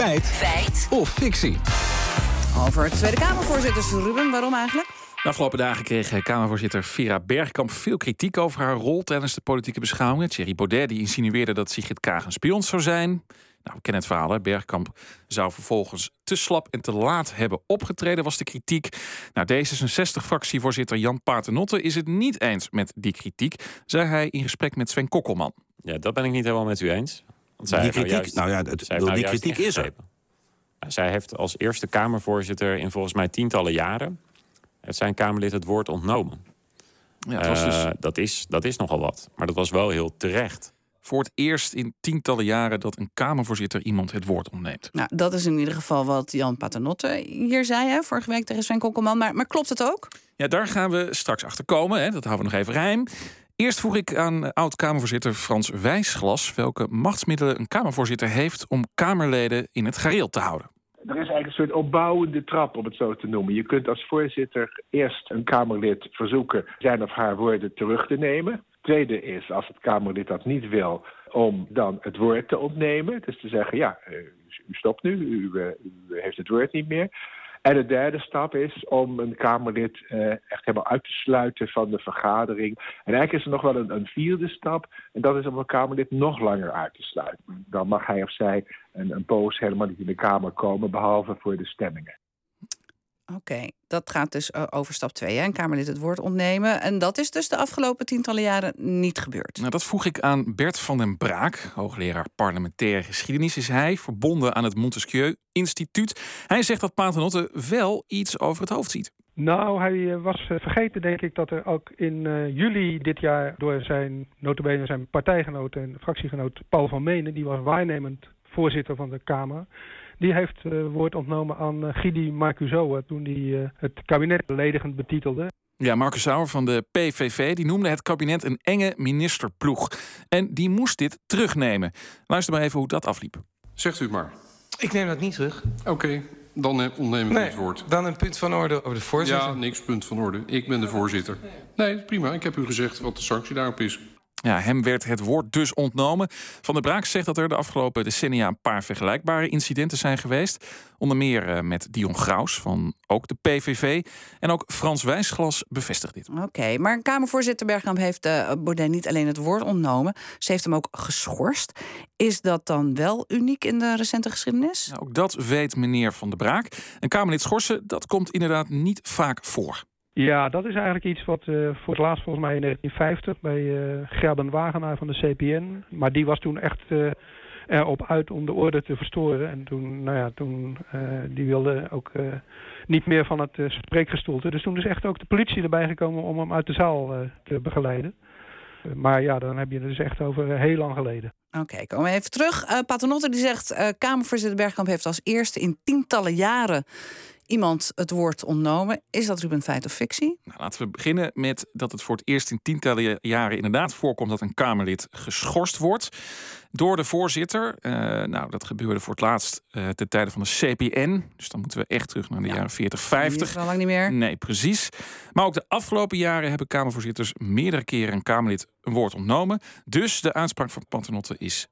Feit. Feit. Of fictie. Over Tweede Kamervoorzitters, Ruben. Waarom eigenlijk? De afgelopen dagen kreeg Kamervoorzitter Vera Bergkamp veel kritiek over haar rol tijdens de politieke beschouwingen. Thierry Baudet die insinueerde dat Sigrid Kaag een spion zou zijn. Nou, we kennen het verhaal. Hè? Bergkamp zou vervolgens te slap en te laat hebben opgetreden, was de kritiek. Nou, D66-fractievoorzitter Jan Paternotte is het niet eens met die kritiek, zei hij in gesprek met Sven Kokkelman. Ja, dat ben ik niet helemaal met u eens. Want zij Die heeft nou kritiek, juist- nou ja, het- zij heeft die kritiek is er. Nou, zij heeft als eerste Kamervoorzitter in volgens mij tientallen jaren... heeft zijn Kamerlid het woord ontnomen. Ja, het was dus Eh, dat, is, dat is nogal wat. Maar dat was wel heel terecht. voor het eerst in tientallen jaren dat een Kamervoorzitter iemand het woord ontneemt. Nou, dat is in ieder geval wat Jan Paternotte hier zei, hè, vorige week tegen Sven Kokkelman. Maar, maar klopt het ook? Ja, daar gaan we straks achter komen. Hè. Dat houden we nog even geheim. Eerst vroeg ik aan oud-Kamervoorzitter Frans Wijsglas... welke machtsmiddelen een Kamervoorzitter heeft om Kamerleden in het gareel te houden. Er is eigenlijk een soort opbouwende trap, om het zo te noemen. Je kunt als voorzitter eerst een Kamerlid verzoeken zijn of haar woorden terug te nemen. Tweede is, als het Kamerlid dat niet wil, om dan het woord te ontnemen. Dus te zeggen, ja, eh, u stopt nu, u, eh, u heeft het woord niet meer. En de derde stap is om een Kamerlid eh, echt helemaal uit te sluiten van de vergadering. En eigenlijk is er nog wel een, vierde stap. En dat is om een Kamerlid nog langer uit te sluiten. Dan mag hij of zij een, een poos helemaal niet in de Kamer komen, behalve voor de stemmingen. Oké, dat gaat dus eh, over stap 2. Een Kamerlid het woord ontnemen. En dat is dus de afgelopen tientallen jaren niet gebeurd. Nou, dat vroeg ik aan Bert van den Braak, hoogleraar parlementaire geschiedenis. Is hij verbonden aan het Montesquieu Instituut? Hij zegt dat Paternotte wel iets over het hoofd ziet. Nou, hij eh, was eh, vergeten, denk ik, dat er ook in juli dit jaar door zijn, notabene zijn partijgenoot en fractiegenoot Paul van Menen, die was waarnemend voorzitter van de Kamer, die heeft eh, woord ontnomen aan eh, Gidi Marcusoa toen hij eh, het kabinet beledigend betitelde. Ja, Marcus Sauer van de PVV die noemde het kabinet een enge ministerploeg. En die moest dit terugnemen. Luister maar even hoe dat afliep. Zegt u het maar. Ik neem dat niet terug. Oké, dan eh, ontneem ik Nee, het woord. dan een punt van orde over de voorzitter. Ja, niks punt van orde. Ik ben de voorzitter. Nee, prima. Ik heb u gezegd wat de sanctie daarop is. Ja, hem werd het woord dus ontnomen. Van der Braak zegt dat er de afgelopen decennia een paar vergelijkbare incidenten zijn geweest. Onder meer eh, met Dion Graus van ook de PVV. En ook Frans Wijsglas bevestigt dit. Oké, maar Kamervoorzitter Bergkamp heeft eh Baudet niet alleen het woord ontnomen, ze heeft hem ook geschorst. Is dat dan wel uniek in de recente geschiedenis? Nou, ook dat weet meneer Van der Braak. Een Kamerlid schorsen, dat komt inderdaad niet vaak voor. Ja, dat is eigenlijk iets wat eh, voor het laatst volgens mij in 1950 bij eh Gerben Wagenaar van de CPN. Maar die was toen echt eh, erop uit om de orde te verstoren. En toen, nou ja, toen, die wilde ook niet meer van het spreekgestoelte. Dus toen is echt ook de politie erbij gekomen om hem uit de zaal te begeleiden. Maar ja, dan heb je het dus echt over heel lang geleden. Oké, komen we even terug. Eh Paternotte die zegt, eh Kamervoorzitter Bergkamp heeft als eerste in tientallen jaren iemand het woord ontnomen. Is dat Ruben feit of fictie? Nou, laten we beginnen met dat het voor het eerst in tientallen jaren inderdaad voorkomt dat een Kamerlid geschorst wordt door de voorzitter. Eh, nou, dat gebeurde voor het laatst eh ten tijde van de CPN. Dus dan moeten we echt terug naar de jaren 40, Die 50. is al lang niet meer. Nee, precies. Maar ook de afgelopen jaren hebben Kamervoorzitters meerdere keren een Kamerlid een woord ontnomen. Dus de uitspraak van Paternotte is